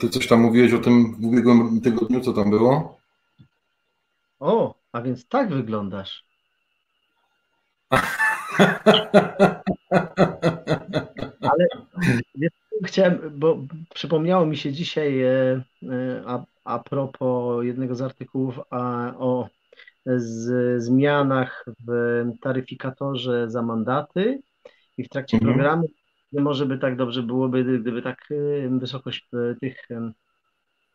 Ty coś tam mówiłeś o tym w ubiegłym tygodniu, co tam było? O, a więc tak wyglądasz. Ale chciałem, bo przypomniało mi się dzisiaj e, e, a, a propos jednego z artykułów a, o z, zmianach w taryfikatorze za mandaty i w trakcie mhm. programu może by tak dobrze byłoby, gdyby tak e, wysokość tych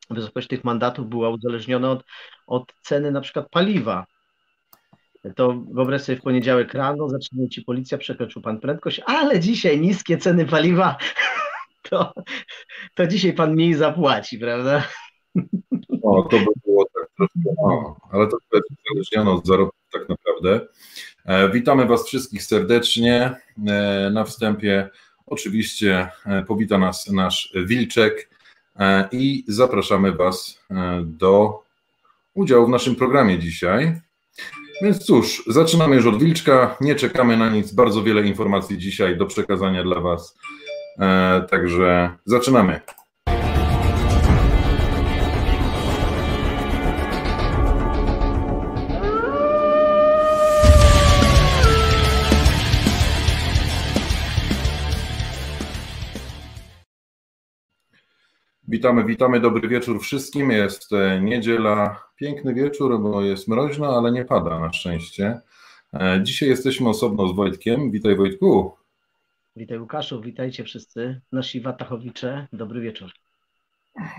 wysokość tych mandatów była uzależniona od, od ceny na przykład paliwa. To wyobraź sobie w poniedziałek rano, zaczyna ci policja, przekroczył pan prędkość, ale dzisiaj niskie ceny paliwa, to, to dzisiaj pan mniej zapłaci, prawda? O, to by było tak troszkę, no, ale to jest uzależnione od zarobku tak naprawdę. E, witamy Was wszystkich serdecznie. E, na wstępie oczywiście e, powita nas nasz Wilczek, E, i zapraszamy Was e, do udziału w naszym programie dzisiaj. Więc cóż, zaczynamy już od Wilczka, nie czekamy na nic, bardzo wiele informacji dzisiaj do przekazania dla Was. Także zaczynamy. Witamy, witamy, dobry wieczór wszystkim. Jest e, niedziela, piękny wieczór, bo jest mroźno, ale nie pada na szczęście. E, dzisiaj jesteśmy osobno z Wojtkiem. Witaj Wojtku. Witaj Łukaszu, witajcie wszyscy, nasi watachowicze. Dobry wieczór.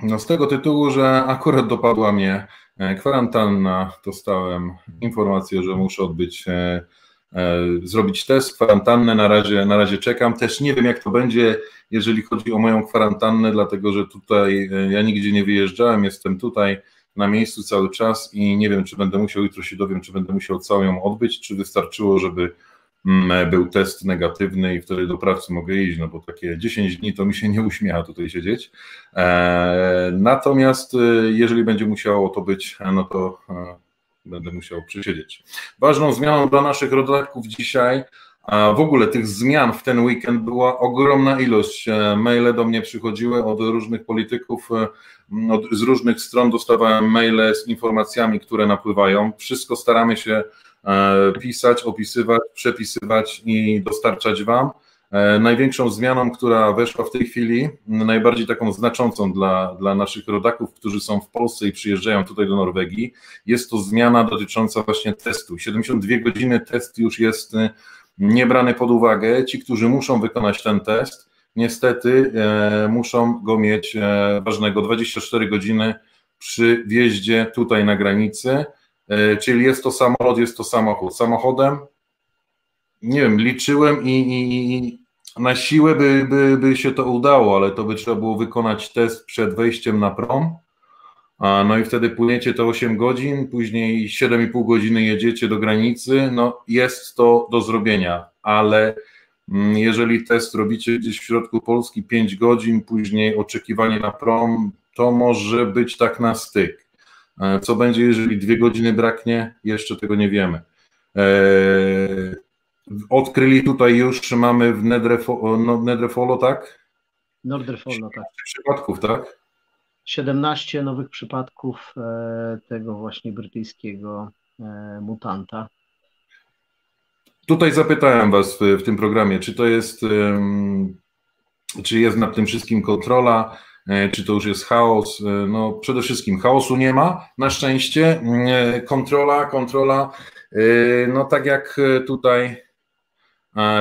No z tego tytułu, że akurat dopadła mnie e, kwarantanna, dostałem informację, że muszę odbyć zrobić test, kwarantannę, na razie, na razie czekam. Też nie wiem, jak to będzie, jeżeli chodzi o moją kwarantannę, dlatego że tutaj e, ja nigdzie nie wyjeżdżałem, jestem tutaj na miejscu cały czas i nie wiem, czy będę musiał, jutro się dowiem, czy będę musiał całą ją odbyć, czy wystarczyło, żeby mm, był test negatywny i wtedy do pracy mogę iść, no bo takie 10 dni to mi się nie uśmiecha tutaj siedzieć. E, natomiast e, jeżeli będzie musiało to być, no to będę musiał przysiedzieć. Ważną zmianą dla naszych rodaków dzisiaj a w ogóle tych zmian w ten weekend była ogromna ilość. E, maile do mnie przychodziły od różnych polityków, e, od, z różnych stron dostawałem maile z informacjami, które napływają. Wszystko staramy się e, pisać, opisywać, przepisywać i dostarczać Wam. Największą zmianą, która weszła w tej chwili, najbardziej taką znaczącą dla, dla naszych rodaków, którzy są w Polsce i przyjeżdżają tutaj do Norwegii, jest to zmiana dotycząca właśnie testu. 72 godziny test już jest nie brany pod uwagę. Ci, którzy muszą wykonać ten test, niestety e, muszą go mieć e, ważnego 24 godziny przy wjeździe tutaj na granicy, e, czyli jest to samolot, jest to samochód. Samochodem, nie wiem, liczyłem i, i na siłę by, by, by się to udało, ale to by trzeba było wykonać test przed wejściem na prom, no i wtedy płyniecie to 8 godzin, później 7,5 godziny jedziecie do granicy, no jest to do zrobienia, ale mm, jeżeli test robicie gdzieś w środku Polski 5 godzin, później oczekiwanie na prom, to może być tak na styk. E, co będzie, jeżeli dwie godziny braknie? Jeszcze tego nie wiemy. Odkryli tutaj już, mamy w Nedrefolo, tak? Nordrefolo, tak. Przypadków, tak? 17 nowych przypadków e, tego właśnie brytyjskiego e, mutanta. Tutaj zapytałem Was w, w tym programie, czy to jest, czy jest nad tym wszystkim kontrola, e, czy to już jest chaos. No przede wszystkim chaosu nie ma, na szczęście. Kontrola, kontrola, no tak jak tutaj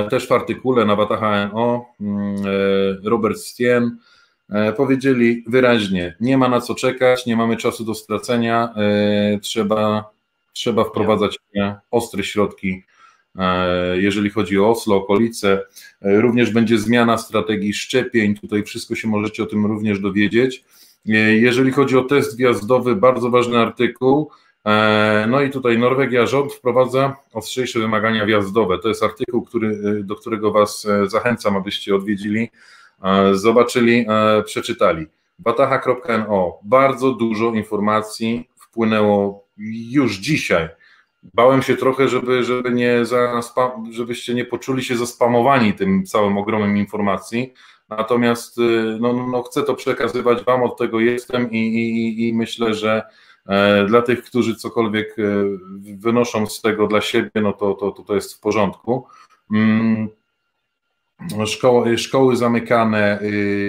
też w artykule na Wata HNO Robert Stien E, powiedzieli wyraźnie, nie ma na co czekać, nie mamy czasu do stracenia, e, trzeba, trzeba wprowadzać ostre środki, e, jeżeli chodzi o Oslo, okolice. Również będzie zmiana strategii szczepień, tutaj wszystko się możecie o tym również dowiedzieć. Jeżeli chodzi o test wjazdowy, bardzo ważny artykuł. No i tutaj Norwegia, rząd wprowadza ostrzejsze wymagania wjazdowe. To jest artykuł, który, do którego Was zachęcam, abyście odwiedzili E, zobaczyli, e, przeczytali. Bataha.no. Bardzo dużo informacji wpłynęło już dzisiaj. Bałem się trochę, żeby, żeby nie żebyście nie poczuli się zaspamowani tym całym ogromem informacji, natomiast no, no, no chcę to przekazywać Wam, od tego jestem i, i, i myślę, że dla tych, którzy cokolwiek wynoszą z tego dla siebie, no to, to, to, to jest w porządku. Mm, szkoły, szkoły zamykane,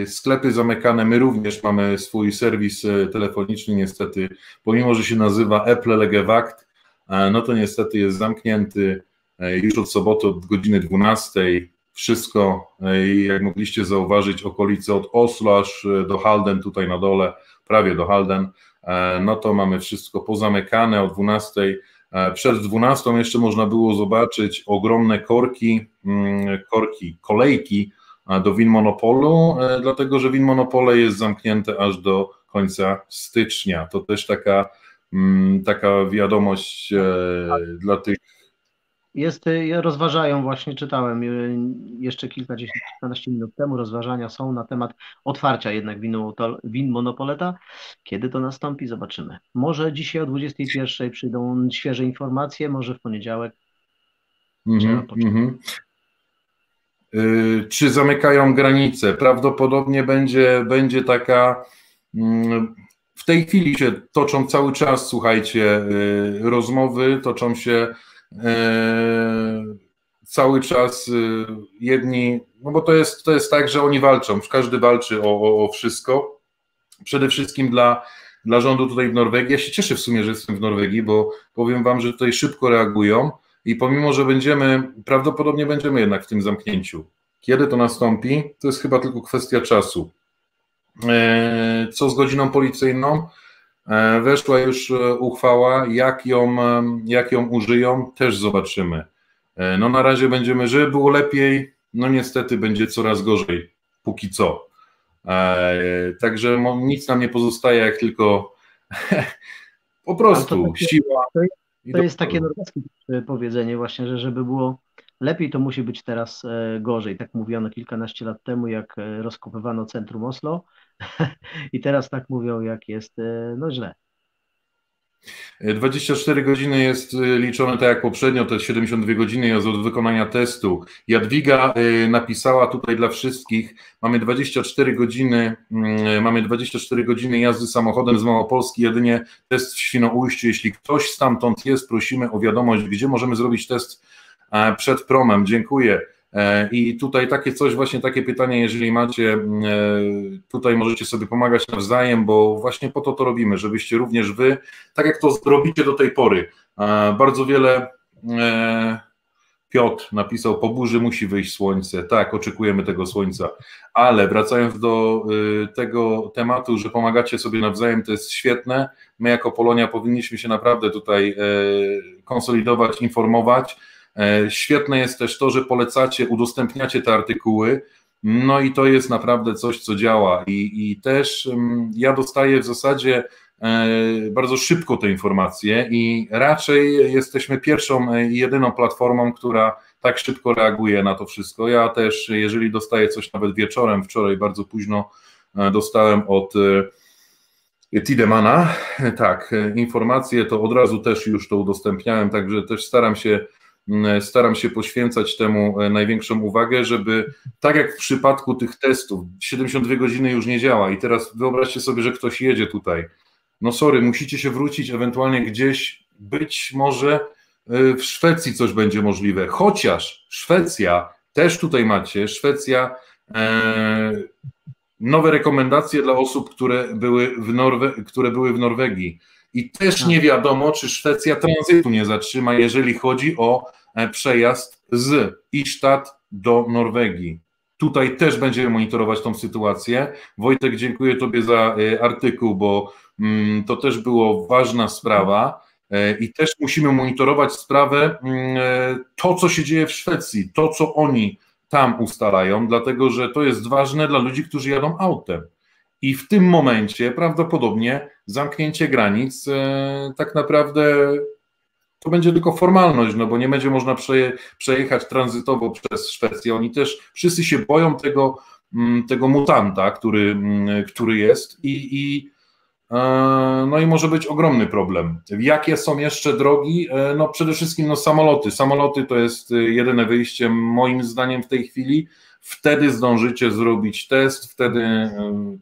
sklepy zamykane. My również mamy swój serwis telefoniczny, niestety, pomimo że się nazywa Apple Legewakt, no to niestety jest zamknięty e, już od soboty od godziny 12. Wszystko, e, jak mogliście zauważyć, okolice od Oslo aż e, do Halden, tutaj na dole, prawie do Halden, no to mamy wszystko pozamykane o 12 E, przed 12 jeszcze można było zobaczyć ogromne korki, mm, korki, kolejki e, do Win Monopolu, e, dlatego że Win Monopole jest zamknięte aż do końca stycznia. To też taka, mm, taka wiadomość dla tych jest, y, rozważają, właśnie czytałem y, jeszcze kilkadziesiąt, kilkanaście minut temu, rozważania są na temat otwarcia jednak winu, win monopoleta. Kiedy to nastąpi, zobaczymy. Może dzisiaj o 21 przyjdą świeże informacje, może w poniedziałek. Mm -hmm, yy, czy zamykają granice? Prawdopodobnie będzie, będzie taka. Yy, w tej chwili się toczą cały czas, słuchajcie, yy, rozmowy, toczą się cały czas y, jedni, no bo to jest, to jest tak, że oni walczą, każdy walczy o, o, o wszystko. Przede wszystkim dla, dla rządu tutaj w Norwegii. Ja się cieszę w sumie, że jestem w Norwegii, bo powiem Wam, że tutaj szybko reagują i pomimo, że będziemy, prawdopodobnie będziemy jednak w tym zamknięciu. Kiedy to nastąpi, to jest chyba tylko kwestia czasu. E, co z godziną policyjną? E, weszła już e, uchwała, jak ją, e, jak ją użyją, też zobaczymy. No na razie będziemy, żeby było lepiej, no niestety będzie coraz gorzej, póki co. Także nic nam nie pozostaje, jak tylko po prostu takie, siła. To jest, to jest takie norweskie powiedzenie właśnie, że żeby było lepiej, to musi być teraz gorzej. Tak mówiono kilkanaście lat temu, jak rozkopywano centrum Oslo, I teraz tak mówią, jak jest e, no źle. 24 godziny jest e, liczone tak jak poprzednio, to jest 72 godziny jest od wykonania testu. Jadwiga e, napisała tutaj dla wszystkich, mamy 24 godziny, mm, mamy 24 godziny jazdy samochodem z Małopolski, jedynie test w Świnoujściu. Jeśli ktoś stamtąd jest, prosimy o wiadomość, gdzie możemy zrobić test przed promem. Dziękuję. E, I tutaj takie coś, właśnie takie pytanie, jeżeli macie, e, tutaj możecie sobie pomagać nawzajem, bo właśnie po to to robimy, żebyście również wy, tak jak to robicie do tej pory, bardzo wiele e, Piotr napisał, po burzy musi wyjść słońce. Tak, oczekujemy tego słońca. Ale wracając do tego tematu, że pomagacie sobie nawzajem, to jest świetne. My jako Polonia powinniśmy się naprawdę tutaj konsolidować, informować E, świetne jest też to, że polecacie, udostępniacie te artykuły. No i to jest naprawdę coś, co działa. I, i też mm, ja dostaję w zasadzie e, bardzo szybko te informacje i raczej jesteśmy pierwszą i jedyną platformą, która tak szybko reaguje na to wszystko. Ja też, jeżeli dostaję coś nawet wieczorem, wczoraj bardzo późno e, dostałem od Tidemana, tak, informacje, to od razu też już to udostępniałem, także też staram się staram się poświęcać temu e, największą uwagę, żeby tak jak w przypadku tych testów, 72 godziny już nie działa. I teraz wyobraźcie sobie, że ktoś jedzie tutaj. No sorry, musicie się wrócić, ewentualnie gdzieś, być może e, w Szwecji coś będzie możliwe, chociaż Szwecja, też tutaj macie, Szwecja, e, nowe rekomendacje dla osób, które były w, Norwe które były w Norwegii i też tak. nie wiadomo, czy Szwecja tranzytu nie zatrzyma, jeżeli chodzi o e, przejazd z Istad do Norwegii. Tutaj też będziemy monitorować tą sytuację. Wojtek, dziękuję Tobie za e, artykuł, bo mm, to też było ważna sprawa e, i też musimy monitorować sprawę, mm, to co się dzieje w Szwecji, to co oni tam ustalają, dlatego że to jest ważne dla ludzi, którzy jadą autem. I w tym momencie prawdopodobnie zamknięcie granic e, tak naprawdę to będzie tylko formalność, no bo nie będzie można przeje, przejechać tranzytowo przez Szwecję. Oni też wszyscy się boją tego, mm, tego mutanta, który, mm, który jest i, i e, no i może być ogromny problem. Jakie są jeszcze drogi? E, no przede wszystkim no samoloty. Samoloty to jest jedyne wyjście moim zdaniem w tej chwili. Wtedy zdążycie zrobić test, wtedy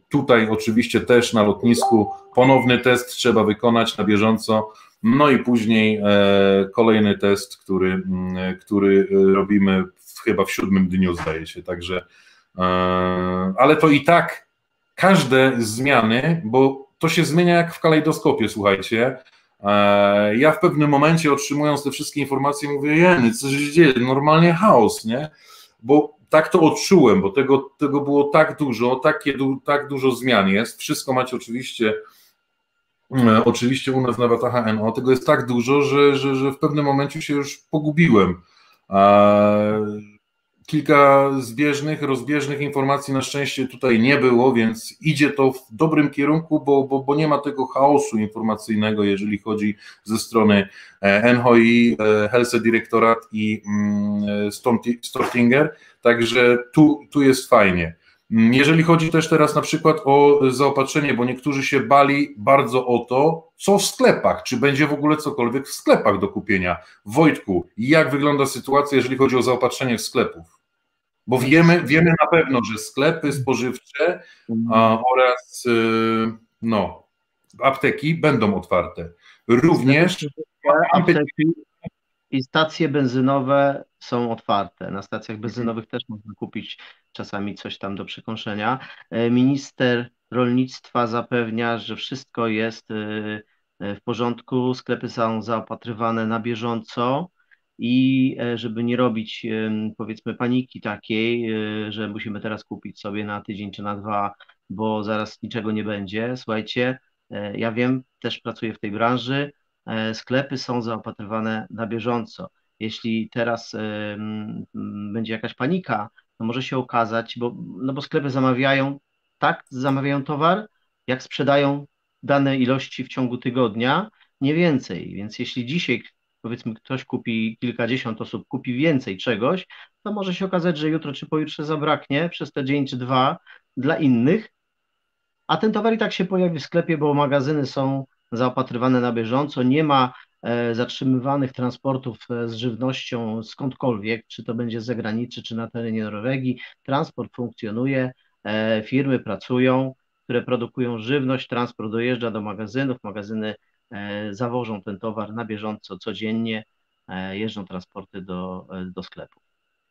tutaj oczywiście też na lotnisku ponowny test trzeba wykonać na bieżąco, no i później e, kolejny test, który, mm, który robimy chyba w siódmym dniu zdaje się, także e, ale to i tak każde zmiany, bo to się zmienia jak w kalejdoskopie, słuchajcie, e, ja w pewnym momencie otrzymując te wszystkie informacje mówię, jeny, co się dzieje, normalnie chaos, nie? Bo tak to odczułem, bo tego, tego było tak dużo, takie, tak dużo zmian jest. Wszystko macie oczywiście, e, oczywiście u nas na Wataha NO, tego jest tak dużo, że, że, że w pewnym momencie się już pogubiłem. Kilka zbieżnych, rozbieżnych informacji na szczęście tutaj nie było, więc idzie to w dobrym kierunku, bo, bo, bo nie ma tego chaosu informacyjnego, jeżeli chodzi ze strony e, NHI, e, Helse Direktorat i mm, Stortinger, także tu, tu jest fajnie. Mm, jeżeli chodzi też teraz na przykład o zaopatrzenie, bo niektórzy się bali bardzo o to, co w sklepach, czy będzie w ogóle cokolwiek w sklepach do kupienia. Wojtku, jak wygląda sytuacja, jeżeli chodzi o zaopatrzenie w sklepów? Bo wiemy, wiemy na pewno, że sklepy spożywcze a, oraz y, no, apteki będą otwarte. Również apteki i stacje benzynowe są otwarte. Na stacjach benzynowych też można kupić czasami coś tam do przekąszenia. E, minister rolnictwa zapewnia, że wszystko jest y, w porządku, sklepy są zaopatrywane na bieżąco i e, żeby nie robić powiedzmy paniki takiej, e, że musimy teraz kupić sobie na tydzień czy na dwa, bo zaraz niczego nie będzie. Słuchajcie, e, ja wiem, też pracuję w tej branży, sklepy są zaopatrywane na bieżąco. Jeśli teraz będzie jakaś panika, to może się okazać, bo, no bo sklepy zamawiają, tak, zamawiają towar, jak sprzedają dane ilości w ciągu tygodnia, nie więcej. Więc jeśli dzisiaj powiedzmy ktoś kupi, kilkadziesiąt osób kupi więcej czegoś, to może się okazać, że jutro czy pojutrze zabraknie przez ten dzień czy dwa dla innych, a ten towar i tak się pojawi w sklepie, bo magazyny są zaopatrywane na bieżąco, nie ma e, zatrzymywanych transportów e, z żywnością skądkolwiek, czy to będzie z zagranicy, czy na terenie Norwegii. Transport funkcjonuje, e, firmy pracują, które produkują żywność, transport dojeżdża do magazynów, magazyny E, zawożą ten towar na bieżąco, codziennie, e, jeżdżą transporty do, e, do sklepu.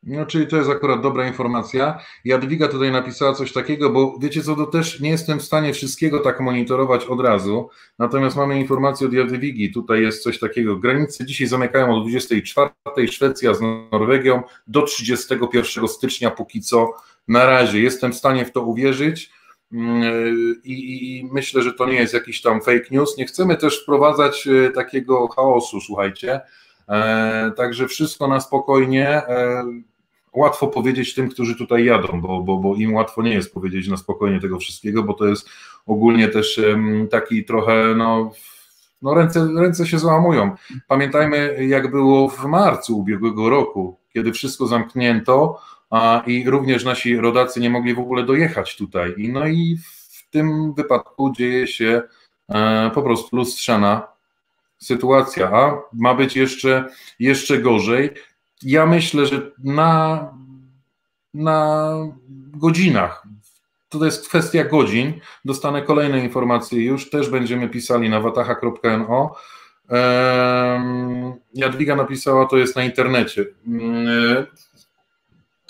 No, czyli to jest akurat dobra informacja. Jadwiga tutaj napisała coś takiego, bo wiecie co, to też nie jestem w stanie wszystkiego tak monitorować od razu, natomiast mamy informację od Jadwigi, tutaj jest coś takiego, granice dzisiaj zamykają o 24, Szwecja z Norwegią do 31 stycznia póki co, na razie jestem w stanie w to uwierzyć, I, I, myślę, że to nie jest jakiś tam fake news. Nie chcemy też wprowadzać e, takiego chaosu, słuchajcie. E, także wszystko na spokojnie. E, łatwo powiedzieć tym, którzy tutaj jadą, bo, bo, bo im łatwo nie jest powiedzieć na spokojnie tego wszystkiego, bo to jest ogólnie też taki trochę, no, no ręce, ręce się załamują. Pamiętajmy, jak było w marcu ubiegłego roku, kiedy wszystko zamknięto, a, i również nasi rodacy nie mogli w ogóle dojechać tutaj. I, no i w tym wypadku dzieje się e, po prostu lustrzana sytuacja, a ma być jeszcze, jeszcze gorzej. Ja myślę, że na, na godzinach, to jest kwestia godzin, dostanę kolejne informacje już, też będziemy pisali na wataha.no. Jadwiga napisała, to jest na internecie.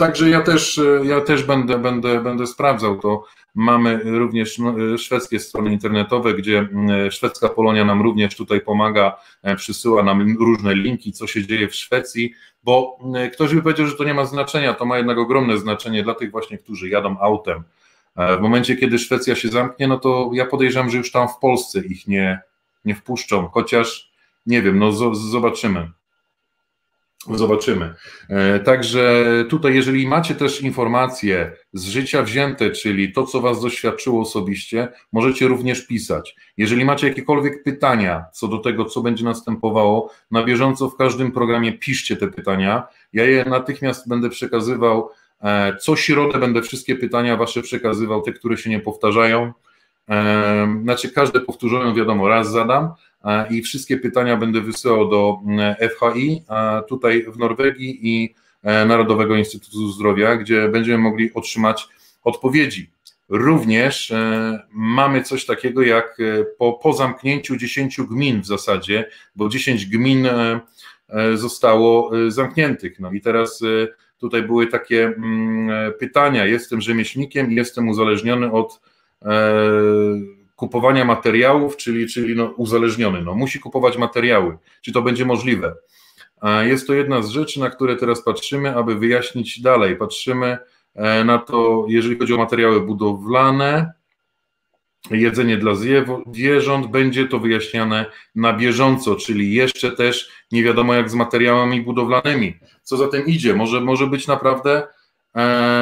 Także ja też, e, ja też będę, będę, będę sprawdzał to. Mamy również e, szwedzkie strony internetowe, gdzie e, szwedzka Polonia nam również tutaj pomaga, przysyła nam różne linki, co się dzieje w Szwecji, bo ktoś by powiedział, że to nie ma znaczenia, to ma jednak ogromne znaczenie dla tych właśnie, którzy jadą autem. W momencie, kiedy Szwecja się zamknie, no to ja podejrzewam, że już tam w Polsce ich nie, nie wpuszczą, chociaż nie wiem, no zobaczymy. Zobaczymy. E, także tutaj, jeżeli macie też informacje z życia wzięte, czyli to, co Was doświadczyło osobiście, możecie również pisać. Jeżeli macie jakiekolwiek pytania co do tego, co będzie następowało, na bieżąco w każdym programie piszcie te pytania. Ja je natychmiast będę przekazywał. E, co środę będę wszystkie pytania Wasze przekazywał, te, które się nie powtarzają. E, znaczy, każde powtórzone, wiadomo, raz zadam i wszystkie pytania będę wysyłał do FHI tutaj w Norwegii i Narodowego Instytutu Zdrowia, gdzie będziemy mogli otrzymać odpowiedzi. Również mamy coś takiego jak po, po zamknięciu 10 gmin w zasadzie, bo 10 gmin zostało zamkniętych. No i teraz tutaj były takie mm, pytania. Jestem rzemieślnikiem i jestem uzależniony od kupowania materiałów, czyli, czyli no uzależniony, no, musi kupować materiały. Czy to będzie możliwe? Jest to jedna z rzeczy, na które teraz patrzymy, aby wyjaśnić dalej. Patrzymy e, na to, jeżeli chodzi o materiały budowlane, jedzenie dla zwierząt, będzie to wyjaśniane na bieżąco, czyli jeszcze też nie wiadomo jak z materiałami budowlanymi. Co za tym idzie? Może, może być naprawdę e,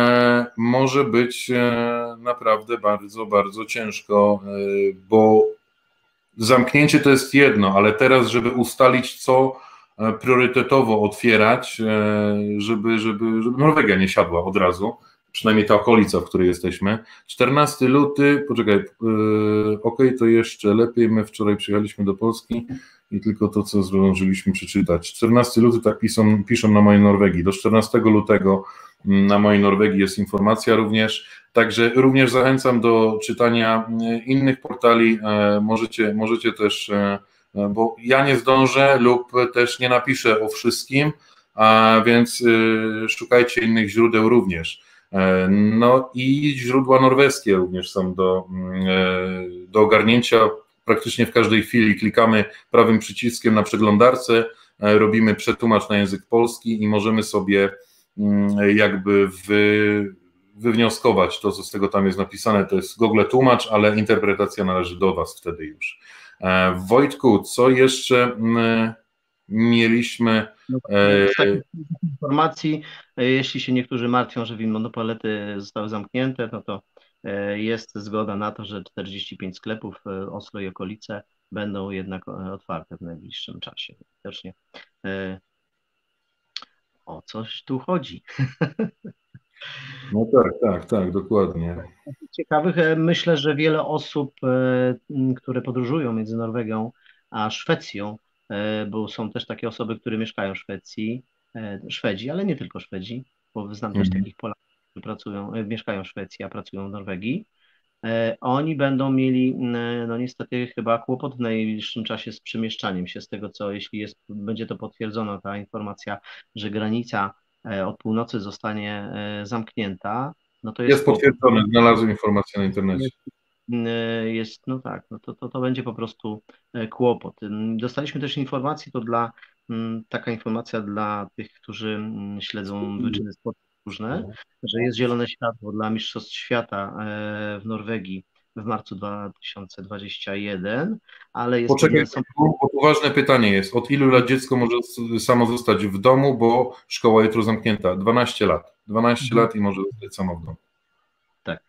może być e, naprawdę bardzo, bardzo ciężko, e, bo zamknięcie to jest jedno, ale teraz, żeby ustalić, co e, priorytetowo otwierać, żeby, żeby, żeby Norwegia nie siadła od razu, przynajmniej ta okolica, w której jesteśmy. 14 luty, poczekaj, ok, to jeszcze lepiej, my wczoraj przyjechaliśmy do Polski i tylko to, co zdążyliśmy przeczytać. 14 luty, tak piszą, piszą na mojej Norwegii, do 14 lutego na mojej Norwegii jest informacja również. Także również zachęcam do czytania e, innych portali. E, możecie, możecie też, e, bo ja nie zdążę lub też nie napiszę o wszystkim, a więc szukajcie innych źródeł również. No i źródła norweskie również są do, do ogarnięcia praktycznie w każdej chwili. Klikamy prawym przyciskiem na przeglądarce, robimy przetłumacz na język polski i możemy sobie Mm, jakby wy, wywnioskować to, co z tego tam jest napisane. To jest Google tłumacz, ale interpretacja należy do Was wtedy już. E, Wojtku, co jeszcze mm, mieliśmy? No, e, z takich informacji, e, jeśli się niektórzy martwią, że monopolety zostały zamknięte, no to jest zgoda na to, że 45 sklepów Oslo i okolice będą jednak otwarte w najbliższym czasie. Widocznie o coś tu chodzi. No tak, tak, tak, dokładnie. Ciekawych, e, myślę, że wiele osób, e, które podróżują między Norwegią a Szwecją, e, bo są też takie osoby, które mieszkają w Szwecji, Szwedzi, ale nie tylko Szwedzi, bo znam też mhm. takich Polaków, którzy pracują, mieszkają w Szwecji, a pracują w Norwegii. E, oni będą mieli, no niestety, chyba kłopot w najbliższym czasie z przemieszczaniem się, z tego co, jeśli jest, będzie to potwierdzona ta informacja, że granica e, od północy zostanie e, zamknięta, no to jest. Jest potwierdzone, znalazłem informację na internecie. Jest, jest, no tak, no to, to, to będzie po prostu kłopot. Dostaliśmy też informację, to dla taka informacja dla tych, którzy śledzą wyczyny sportu różne, no. że jest zielone światło dla Mistrzostw Świata e, w Norwegii w marcu 2021, ale jest... Poczekaj, są... bo ważne pytanie jest, od ilu lat dziecko może samo zostać w domu, bo szkoła jutro zamknięta? 12 lat. 12 mhm. lat i może zostać samo w domu. Tak.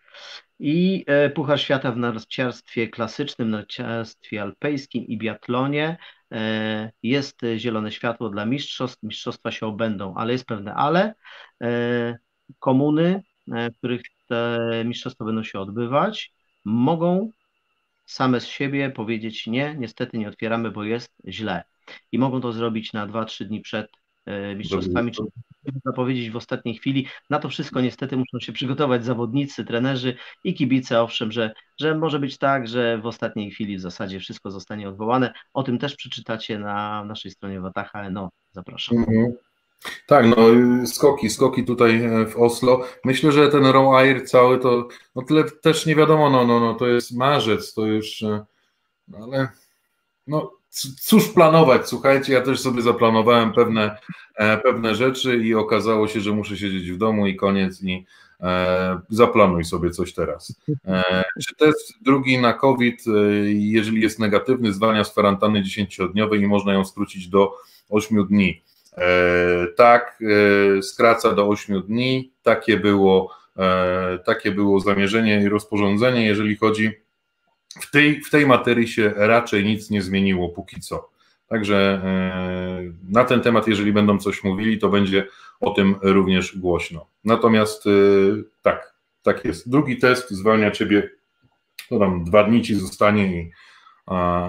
I e, Puchar Świata w narciarstwie klasycznym, narciarstwie alpejskim i biatlonie e, jest zielone światło dla mistrzostw. Mistrzostwa się obędą, ale jest pewne ale. E, komuny, w których te mistrzostwa będą się odbywać, mogą same z siebie powiedzieć nie, niestety nie otwieramy, bo jest źle. I mogą to zrobić na 2-3 dni przed mistrzostwami, czy zapowiedzieć w ostatniej chwili. Na to wszystko niestety muszą się przygotować zawodnicy, trenerzy i kibice, owszem, że, że może być tak, że w ostatniej chwili w zasadzie wszystko zostanie odwołane. O tym też przeczytacie na naszej stronie Wataha. No, zapraszam. Mhm. Tak, no skoki, skoki tutaj e, w Oslo. Myślę, że ten Raw Air cały to, no tyle też nie wiadomo, no, no, no to jest marzec, to już, e, no, ale no cóż planować, słuchajcie, ja też sobie zaplanowałem pewne, e, pewne rzeczy i okazało się, że muszę siedzieć w domu i koniec i e, zaplanuj sobie coś teraz. E, czy test drugi na COVID, e, jeżeli jest negatywny, zwalnia z kwarantanny 10-dniowej i można ją skrócić do 8 dni? E, tak, e, skraca do 8 dni, takie było, takie było zamierzenie i rozporządzenie, jeżeli chodzi w tej, w tej materii się raczej nic nie zmieniło póki co. Także e, na ten temat, jeżeli będą coś mówili, to będzie o tym również głośno. Natomiast e, tak, tak jest. Drugi test zwalnia ciebie, to tam dwa dni ci zostanie,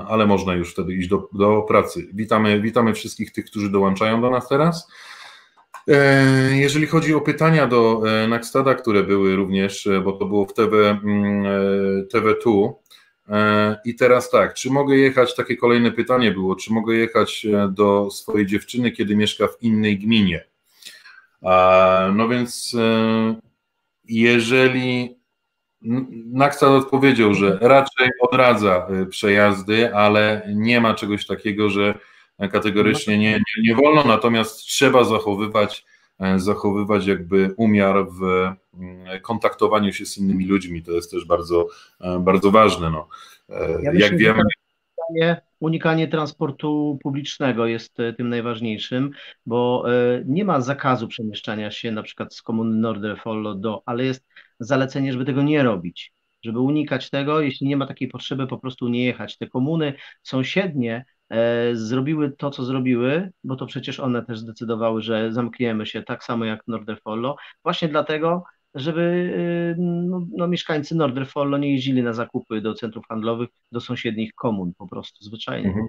ale można już wtedy iść do, do pracy. Witamy, witamy wszystkich tych, którzy dołączają do nas teraz. E, jeżeli chodzi o pytania do Nakstada, które były również, bo to było w TV, mm, TV2. I teraz tak, czy mogę jechać, takie kolejne pytanie było, czy mogę jechać do swojej dziewczyny, kiedy mieszka w innej gminie? No więc jeżeli Naksad odpowiedział, że raczej odradza przejazdy, ale nie ma czegoś takiego, że kategorycznie nie, nie, nie wolno, natomiast trzeba zachowywać, e, zachowywać jakby umiar w mm, kontaktowaniu się z innymi ludźmi. To jest też bardzo, e, bardzo ważne. No. E, ja Jak wiemy. Unikanie, unikanie transportu publicznego jest tym najważniejszym, bo nie ma zakazu przemieszczania się na przykład z komuny Norderfollo do, ale jest zalecenie, żeby tego nie robić żeby unikać tego, jeśli nie ma takiej potrzeby, po prostu nie jechać. Te komuny sąsiednie E, zrobiły to, co zrobiły, bo to przecież one też zdecydowały, że zamkniemy się tak samo jak Norderfollo, właśnie dlatego, żeby y, no, no, mieszkańcy Norderfollo nie jeździli na zakupy do centrów handlowych, do sąsiednich komun po prostu, zwyczajnie. Mhm.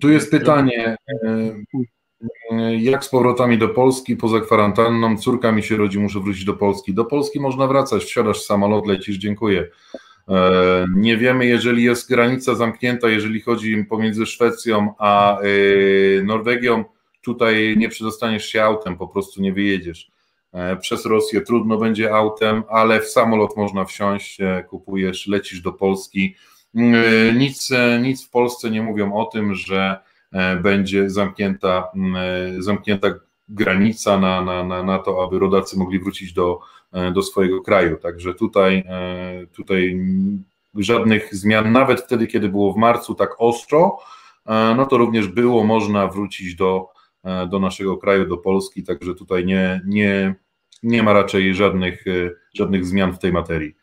Tu jest pytanie, e, jak z powrotami do Polski poza kwarantanną? Córka mi się rodzi, muszę wrócić do Polski. Do Polski można wracać, wsiadasz w samolot, lecisz, dziękuję. E, nie wiemy, jeżeli jest granica zamknięta, jeżeli chodzi pomiędzy Szwecją a e, Norwegią, tutaj nie przedostaniesz się autem, po prostu nie wyjedziesz. E, przez Rosję trudno będzie autem, ale w samolot można wsiąść, kupujesz, lecisz do Polski. Nic, nic w Polsce nie mówią o tym, że będzie zamknięta, zamknięta granica na, na, na, na to, aby rodacy mogli wrócić do, do swojego kraju. Także tutaj, e, tutaj żadnych zmian, nawet wtedy, kiedy było w marcu tak ostro, e, no to również było można wrócić do, do naszego kraju, do Polski, także tutaj nie, nie, nie ma raczej żadnych, żadnych zmian w tej materii.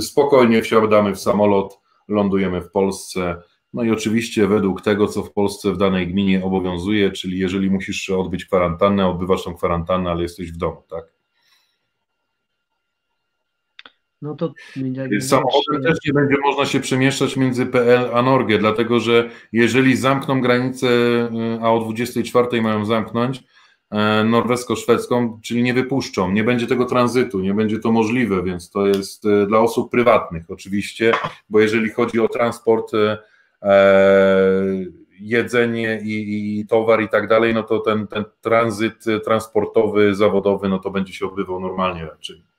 Spokojnie wsiadamy w samolot, lądujemy w Polsce. No i oczywiście według tego, co w Polsce w danej gminie obowiązuje, czyli jeżeli musisz odbyć kwarantannę, odbywasz tą kwarantannę, ale jesteś w domu, tak? No to Samochodem też nie będzie można się przemieszczać między PL a Norgę, dlatego że jeżeli zamkną granicę, y, a o 24 mają zamknąć e, norwesko-szwedzką, czyli nie wypuszczą, nie będzie tego tranzytu, nie będzie to możliwe, więc to jest y, dla osób prywatnych oczywiście, bo jeżeli chodzi o transport, e, jedzenie i, i, towar i tak dalej, no to ten, ten tranzyt transportowy, zawodowy, no to będzie się odbywał normalnie raczej.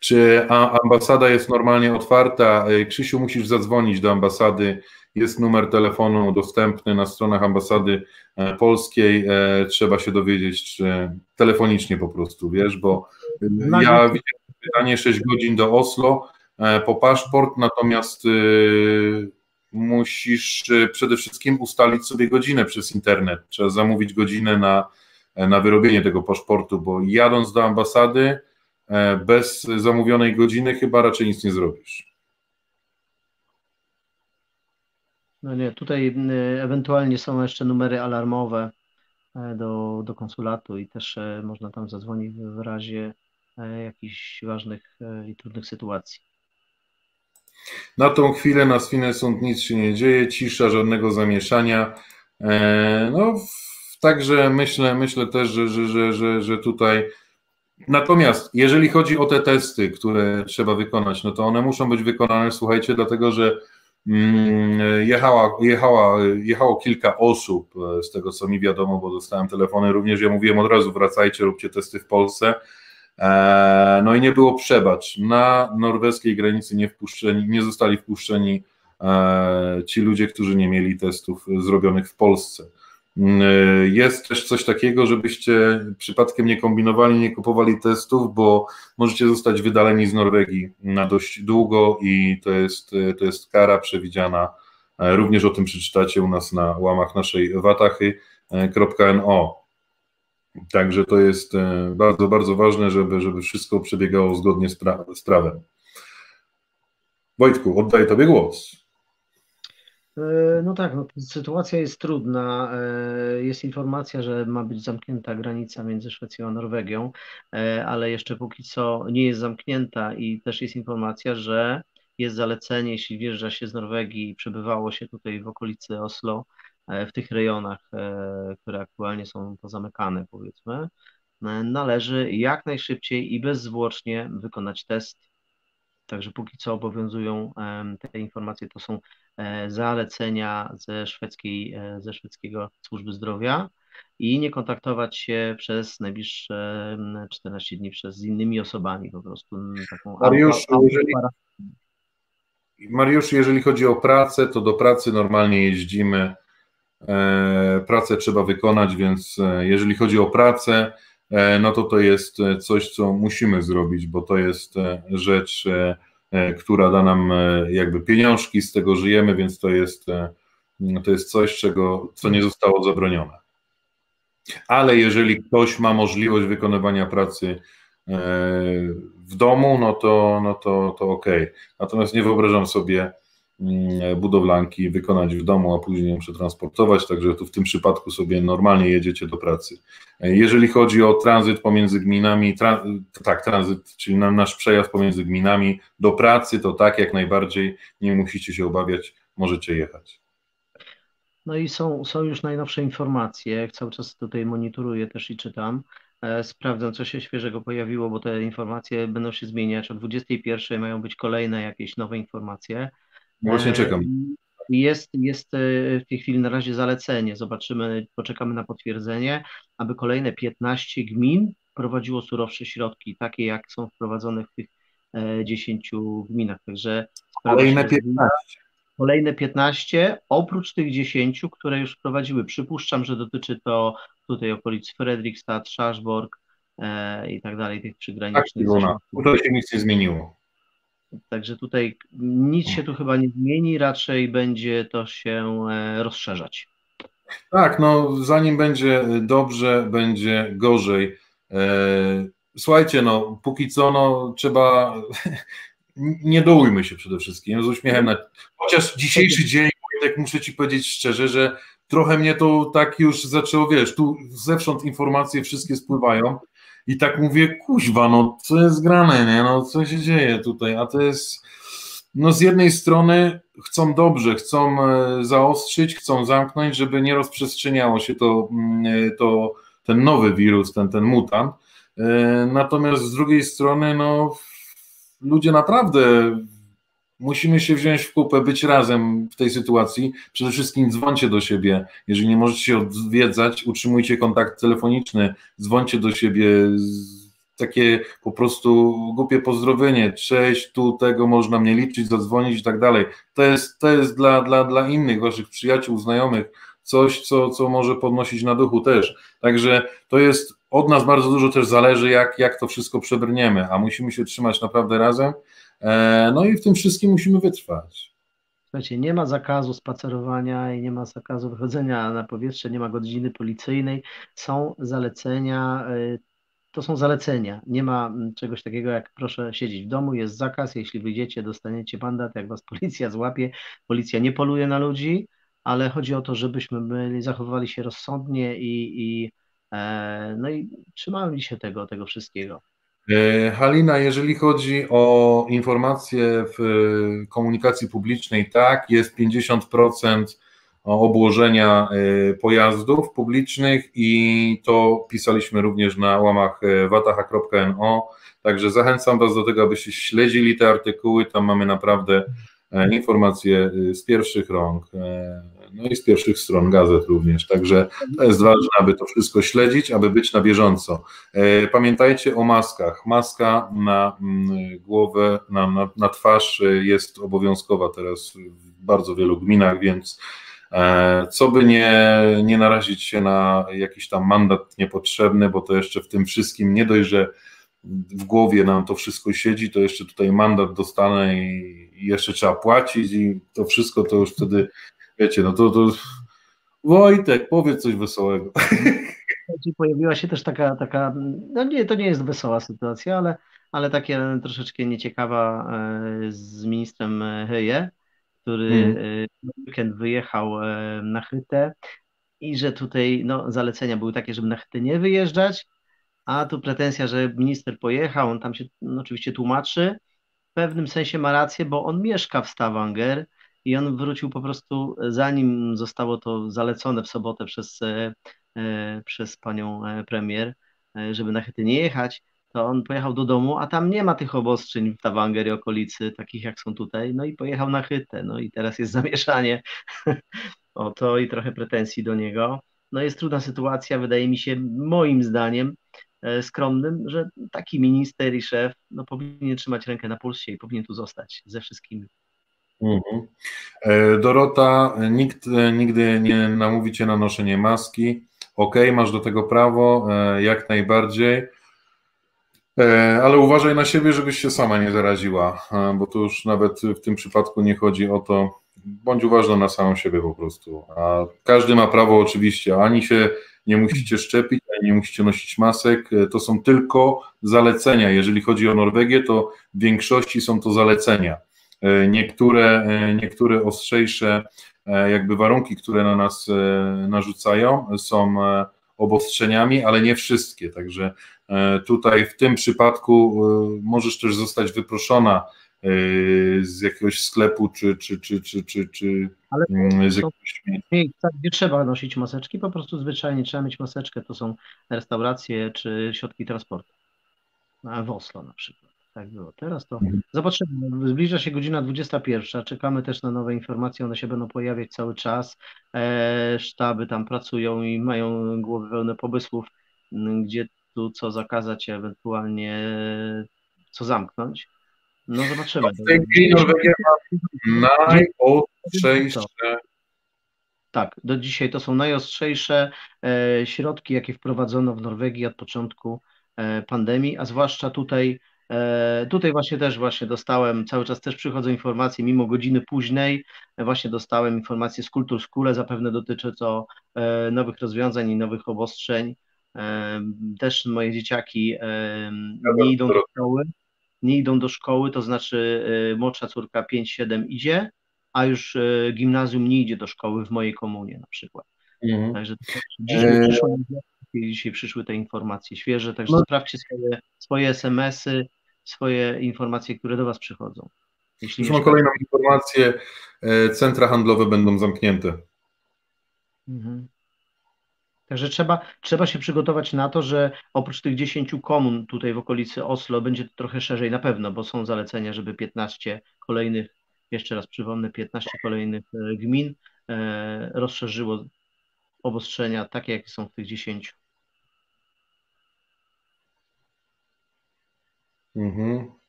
Czy ambasada jest normalnie otwarta? E, Krzysiu, musisz zadzwonić do ambasady. Jest numer telefonu dostępny na stronach ambasady e, polskiej. E, trzeba się dowiedzieć czy telefonicznie po prostu, wiesz, bo ja widziałem pytanie 6 godzin do Oslo po paszport, natomiast musisz przede wszystkim ustalić sobie godzinę przez internet. Trzeba zamówić godzinę na, na wyrobienie tego paszportu, bo jadąc do ambasady, bez zamówionej godziny chyba raczej nic nie zrobisz. No nie, tutaj ewentualnie są jeszcze numery alarmowe e, do, do konsulatu i też e, można tam zadzwonić w razie jakichś ważnych i trudnych sytuacji. Na tą chwilę na Sfinesund nic się nie dzieje, cisza, żadnego zamieszania. No, także myślę, myślę też, że, że, że, że tutaj Natomiast jeżeli chodzi o te testy, które trzeba wykonać, no to one muszą być wykonane, słuchajcie, dlatego że mm, jechała, jechała, jechało kilka osób, e, z tego co mi wiadomo, bo dostałem telefony również, ja mówiłem od razu, wracajcie, róbcie testy w Polsce. E, no i nie było przebacz. Na norweskiej granicy nie, wpuszczeni, nie zostali wpuszczeni e, ci ludzie, którzy nie mieli testów zrobionych w Polsce. Mm, e, jest też coś takiego, żebyście przypadkiem nie kombinowali, nie kupowali testów, bo możecie zostać wydaleni z Norwegii na dość długo i to jest, e, to jest kara przewidziana. E, również o tym przeczytacie u nas na łamach naszej watachy.no. Także to jest bardzo, bardzo ważne, żeby, żeby wszystko przebiegało zgodnie z, pra z prawem. Wojtku, oddaję Tobie głos. E, no tak, no, sytuacja jest trudna. E, jest informacja, że ma być zamknięta granica między Szwecją a Norwegią, e, ale jeszcze póki co nie jest zamknięta i też jest informacja, że jest zalecenie, jeśli wjeżdża się z Norwegii i przebywało się tutaj w okolicy Oslo, w tych rejonach, które aktualnie są pozamykane, powiedzmy, należy jak najszybciej i bezzwłocznie wykonać test. Także póki co obowiązują te informacje, to są zalecenia ze, szwedzkiej, ze szwedzkiego służby zdrowia i nie kontaktować się przez najbliższe 14 dni przez z innymi osobami po prostu. Taką Mariusz, auto, jeżeli, Mariusz, jeżeli chodzi o pracę, to do pracy normalnie jeździmy. E, pracę trzeba wykonać, więc e, jeżeli chodzi o pracę, e, no to to jest coś, co musimy zrobić, bo to jest rzecz, która da nam jakby pieniążki, z tego żyjemy, więc to jest, to jest coś, czego, co nie zostało zabronione. Ale jeżeli ktoś ma możliwość wykonywania pracy w domu, no to, no to, to ok. Natomiast nie wyobrażam sobie budowlanki wykonać w domu, a później ją przetransportować, także tu w tym przypadku sobie normalnie jedziecie do pracy. Jeżeli chodzi o tranzyt pomiędzy gminami, tra, tak, tranzyt, czyli nasz przejazd pomiędzy gminami do pracy, to tak jak najbardziej nie musicie się obawiać, możecie jechać. No i są, są już najnowsze informacje, cały czas tutaj monitoruję też i czytam. E, sprawdzam, co się świeżego pojawiło, bo te informacje będą się zmieniać. O 21 mają być kolejne jakieś nowe informacje. Właśnie czekam. Jest, jest e, w tej chwili na razie zalecenie. Zobaczymy, poczekamy na potwierdzenie, aby kolejne 15 gmin prowadziło surowsze środki, takie jak są wprowadzone w tych 10 e, gminach. Także kolejne 15. Kolejne 15, oprócz tych 10, które już wprowadziły. Przypuszczam, że dotyczy to tutaj okolic Fredrikstad, Szaszborg e, i tak dalej, tych przygranicznych. Tak, tutaj się nic nie zmieniło. Także tutaj nic się tu chyba nie zmieni, raczej będzie to się e, rozszerzać. Tak, no zanim będzie dobrze, będzie gorzej. E, słuchajcie, no póki co no trzeba, nie dołujmy się przede wszystkim, z uśmiechem na... Chociaż dzisiejszy dzień, tak muszę Ci powiedzieć szczerze, że trochę mnie to tak już zaczęło, wiesz, tu zewsząd informacje wszystkie spływają i tak mówię, kuźwa, no co jest grane, nie, no co się dzieje tutaj, a to jest, no z jednej strony chcą dobrze, chcą e, zaostrzyć, chcą zamknąć, żeby nie rozprzestrzeniało się to, mm, e, to ten nowy wirus, ten, ten mutant, e, natomiast z drugiej strony, no ludzie naprawdę Musimy się wziąć w kupę, być razem w tej sytuacji. Przede wszystkim dzwońcie do siebie. Jeżeli nie możecie się odwiedzać, utrzymujcie kontakt telefoniczny, dzwońcie do siebie. Takie po prostu głupie pozdrowienie. Cześć, tu tego można mnie liczyć, zadzwonić i tak dalej. To jest, to jest dla, dla, dla innych waszych przyjaciół, znajomych coś, co, co może podnosić na duchu też. Także to jest od nas bardzo dużo też zależy, jak, jak to wszystko przebrniemy, a musimy się trzymać naprawdę razem. E, no i w tym wszystkim musimy wytrwać. Słuchajcie, nie ma zakazu spacerowania i nie ma zakazu wychodzenia na powietrze, nie ma godziny policyjnej, są zalecenia, e, to są zalecenia. Nie ma mm, czegoś takiego jak proszę siedzieć w domu, jest zakaz, jeśli wyjdziecie, dostaniecie mandat, jak was policja złapie. Policja nie poluje na ludzi, ale chodzi o to, żebyśmy byli, zachowywali się rozsądnie i, i e, no i trzymali się tego, tego wszystkiego. E, Halina, jeżeli chodzi o informacje w komunikacji publicznej, tak, jest 50% obłożenia e, pojazdów publicznych i to pisaliśmy również na łamach e, wataha.no, także zachęcam Was do tego, abyście śledzili te artykuły, tam mamy naprawdę informacje z pierwszych rąk no i z pierwszych stron gazet również. Także to jest ważne, aby to wszystko śledzić, aby być na bieżąco. E, pamiętajcie o maskach. Maska na mm, głowę, na, na, na twarz jest obowiązkowa teraz w bardzo wielu gminach, więc e, co by nie, nie narazić się na jakiś tam mandat niepotrzebny, bo to jeszcze w tym wszystkim nie dość, że w głowie nam to wszystko siedzi, to jeszcze tutaj mandat dostanę i jeszcze trzeba płacić i to wszystko to już wtedy Wiecie, no to, to Wojtek, powiedz coś wesołego. Pojawiła się też taka, taka, no nie, to nie jest wesoła sytuacja, ale, ale takie troszeczkę nieciekawa e, z ministrem Heje, który hmm. weekend wyjechał e, na Chytę i że tutaj no, zalecenia były takie, żeby na Chytę nie wyjeżdżać, a tu pretensja, że minister pojechał, on tam się no, oczywiście tłumaczy, w pewnym sensie ma rację, bo on mieszka w Stavanger, i on wrócił po prostu, zanim zostało to zalecone w sobotę przez, przez panią premier, żeby na Chyty nie jechać, to on pojechał do domu, a tam nie ma tych obostrzeń w Tawanger i okolicy, takich jak są tutaj, no i pojechał na Chytę, no i teraz jest zamieszanie o to i trochę pretensji do niego. No jest trudna sytuacja, wydaje mi się, moim zdaniem, e, skromnym, że taki minister i szef no, powinien trzymać rękę na pulsie i powinien tu zostać ze wszystkimi. Mhm. E, Dorota, nikt e, nigdy nie namówi cię na noszenie maski. Ok, masz do tego prawo, jak najbardziej. Ale uważaj na siebie, żebyś się sama nie zaraziła, bo to już nawet w tym przypadku nie chodzi o to, bądź uważna na samą siebie po prostu. A każdy ma prawo oczywiście, ani się nie musicie szczepić, ani nie musicie nosić masek. To są tylko zalecenia. Jeżeli chodzi o Norwegię, to w większości są to zalecenia. Niektóre, niektóre ostrzejsze jakby warunki, które na nas narzucają, są obostrzeniami, ale nie wszystkie. Także tutaj w tym przypadku możesz też zostać wyproszona z jakiegoś sklepu, czy, czy, czy, czy, czy, czy Ale mm, z jakiegoś miejsca, gdzie trzeba nosić maseczki, po prostu zwyczajnie trzeba mieć maseczkę, to są restauracje czy środki transportu. W Oslo na przykład. Tak było. Teraz to mhm. zobaczymy. Zbliża się godzina 21. Czekamy też na nowe informacje. One się będą pojawiać cały czas. E, sztaby tam pracują i mają głowy pełne pomysłów, gdzie tu co zakazać, ewentualnie co zamknąć. No zobaczymy. W tej chwili Norwegia ma najostrzejsze. Tak, do dzisiaj to są najostrzejsze e, środki, jakie wprowadzono w Norwegii od początku e, pandemii, a zwłaszcza tutaj, e, tutaj właśnie też właśnie dostałem, cały czas też przychodzą informacje, mimo godziny późnej, właśnie dostałem informacje z Kultur Skule, zapewne dotyczy to nowych rozwiązań i nowych obostrzeń. Też moje dzieciaki nie idą do szkoły, nie idą do szkoły, to znaczy młodsza córka 5-7 idzie, a już gimnazjum nie idzie do szkoły w mojej komunie na przykład. Mhm. Także dzisiaj, przyszły, dzisiaj przyszły te informacje świeże, także no. sprawdźcie swoje, swoje SMS-y, swoje informacje, które do Was przychodzą. Jeśli mam kolejną informację, e, centra handlowe będą zamknięte. Mhm. Także trzeba, trzeba się przygotować na to, że oprócz tych 10 komun tutaj w okolicy Oslo będzie trochę szerzej na pewno, bo są zalecenia, żeby 15 kolejnych, jeszcze raz przypomnę, 15 kolejnych e, gmin e, rozszerzyło obostrzenia takie, jakie są w tych 10. Mhm.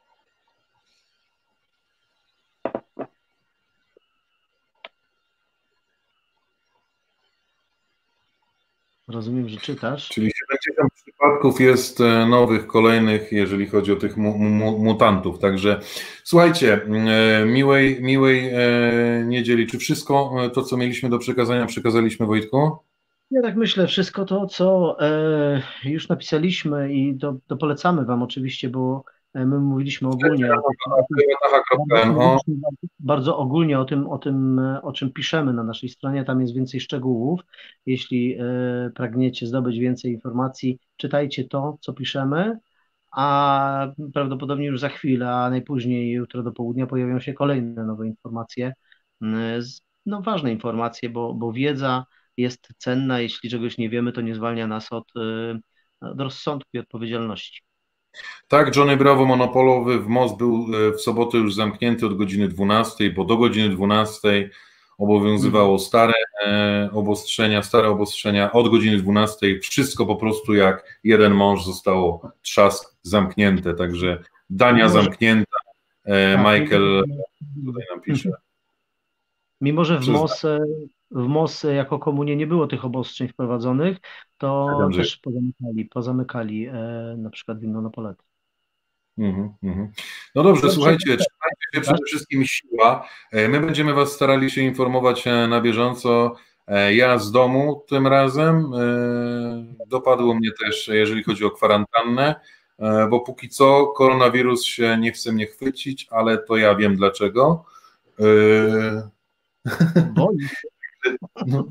Rozumiem, że czytasz. Czyli 70 przypadków jest e, nowych, kolejnych, jeżeli chodzi o tych mu, mu, mutantów. Także słuchajcie, e, miłej, miłej e, niedzieli. Czy wszystko to, co mieliśmy do przekazania, przekazaliśmy Wojtku? Ja tak myślę, wszystko to, co już napisaliśmy i to, to polecamy Wam oczywiście, bo My mówiliśmy ogólnie, bardzo ogólnie o tym, o tym, o czym piszemy na naszej stronie. Tam jest więcej szczegółów. Jeśli e, pragniecie zdobyć więcej informacji, czytajcie to, co piszemy, a prawdopodobnie już za chwilę, a najpóźniej jutro do południa pojawią się kolejne nowe informacje. No, ważne informacje, bo, bo wiedza jest cenna. Jeśli czegoś nie wiemy, to nie zwalnia nas od, e, od rozsądku i odpowiedzialności. Tak, Johnny Bravo monopolowy w most był e, w sobotę już zamknięty od godziny 12, bo do godziny 12 obowiązywało mhm. stare e, obostrzenia, stare obostrzenia. Od godziny 12 wszystko po prostu jak jeden mąż zostało trzask zamknięte, także Dania zamknięta. E, tak, Michael tutaj nam pisze. Mimo, że w MOS, w MOS jako komunie nie było tych obostrzeń wprowadzonych, to też pozamykali, pozamykali e, na przykład winno na polety. Mm -hmm. No dobrze, dobrze słuchajcie, trzymajcie się przede wszystkim siła. E, my będziemy Was starali się informować e, na bieżąco. Ja z domu tym razem. Dopadło mnie też, jeżeli chodzi o kwarantannę, bo póki co koronawirus się nie chce mnie chwycić, ale to ja wiem dlaczego. Boi. No,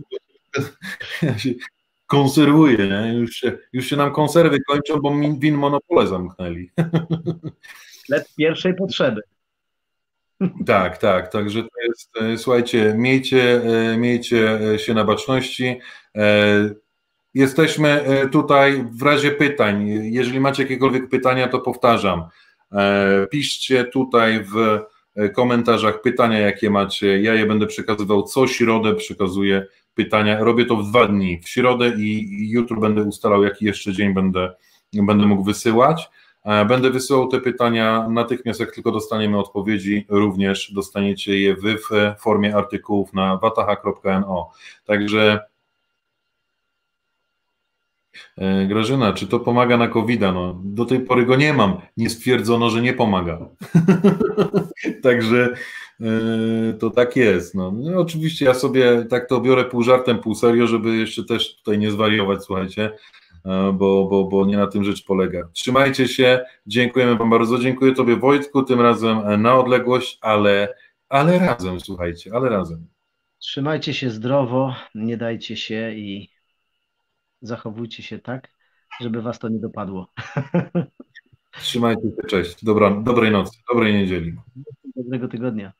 ja się konserwuję, nie? Już, się, już się nam konserwy kończą, bo win monopole zamknęli. Sklep pierwszej potrzeby. Tak, tak, także to jest, słuchajcie, miejcie, miejcie się na baczności. Jesteśmy tutaj w razie pytań. Jeżeli macie jakiekolwiek pytania, to powtarzam. Piszcie tutaj w komentarzach pytania, jakie macie. Ja je będę przekazywał co środę, przekazuję pytania. Robię to w dwa dni, w środę i jutro będę ustalał, jaki jeszcze dzień będę, będę mógł wysyłać. E, będę wysyłał te pytania natychmiast, jak tylko dostaniemy odpowiedzi, również dostaniecie je wy w formie artykułów na wataha.no. Także e, Grażyna, czy to pomaga na covid -a? No, do tej pory go nie mam. Nie stwierdzono, że nie pomaga. Także e, to tak jest. No. no. oczywiście ja sobie tak to biorę pół żartem, pół serio, żeby jeszcze też tutaj nie zwariować, słuchajcie. E, bo, bo, bo nie na tym rzecz polega. Trzymajcie się, dziękujemy Wam bardzo, dziękuję Tobie Wojtku, tym razem na odległość, ale, ale razem, słuchajcie, ale razem. Trzymajcie się zdrowo, nie dajcie się i zachowujcie się tak, żeby Was to nie dopadło. Trzymajcie się, cześć, Dobra, dobrej nocy, dobrej niedzieli. Dobrego tygodnia.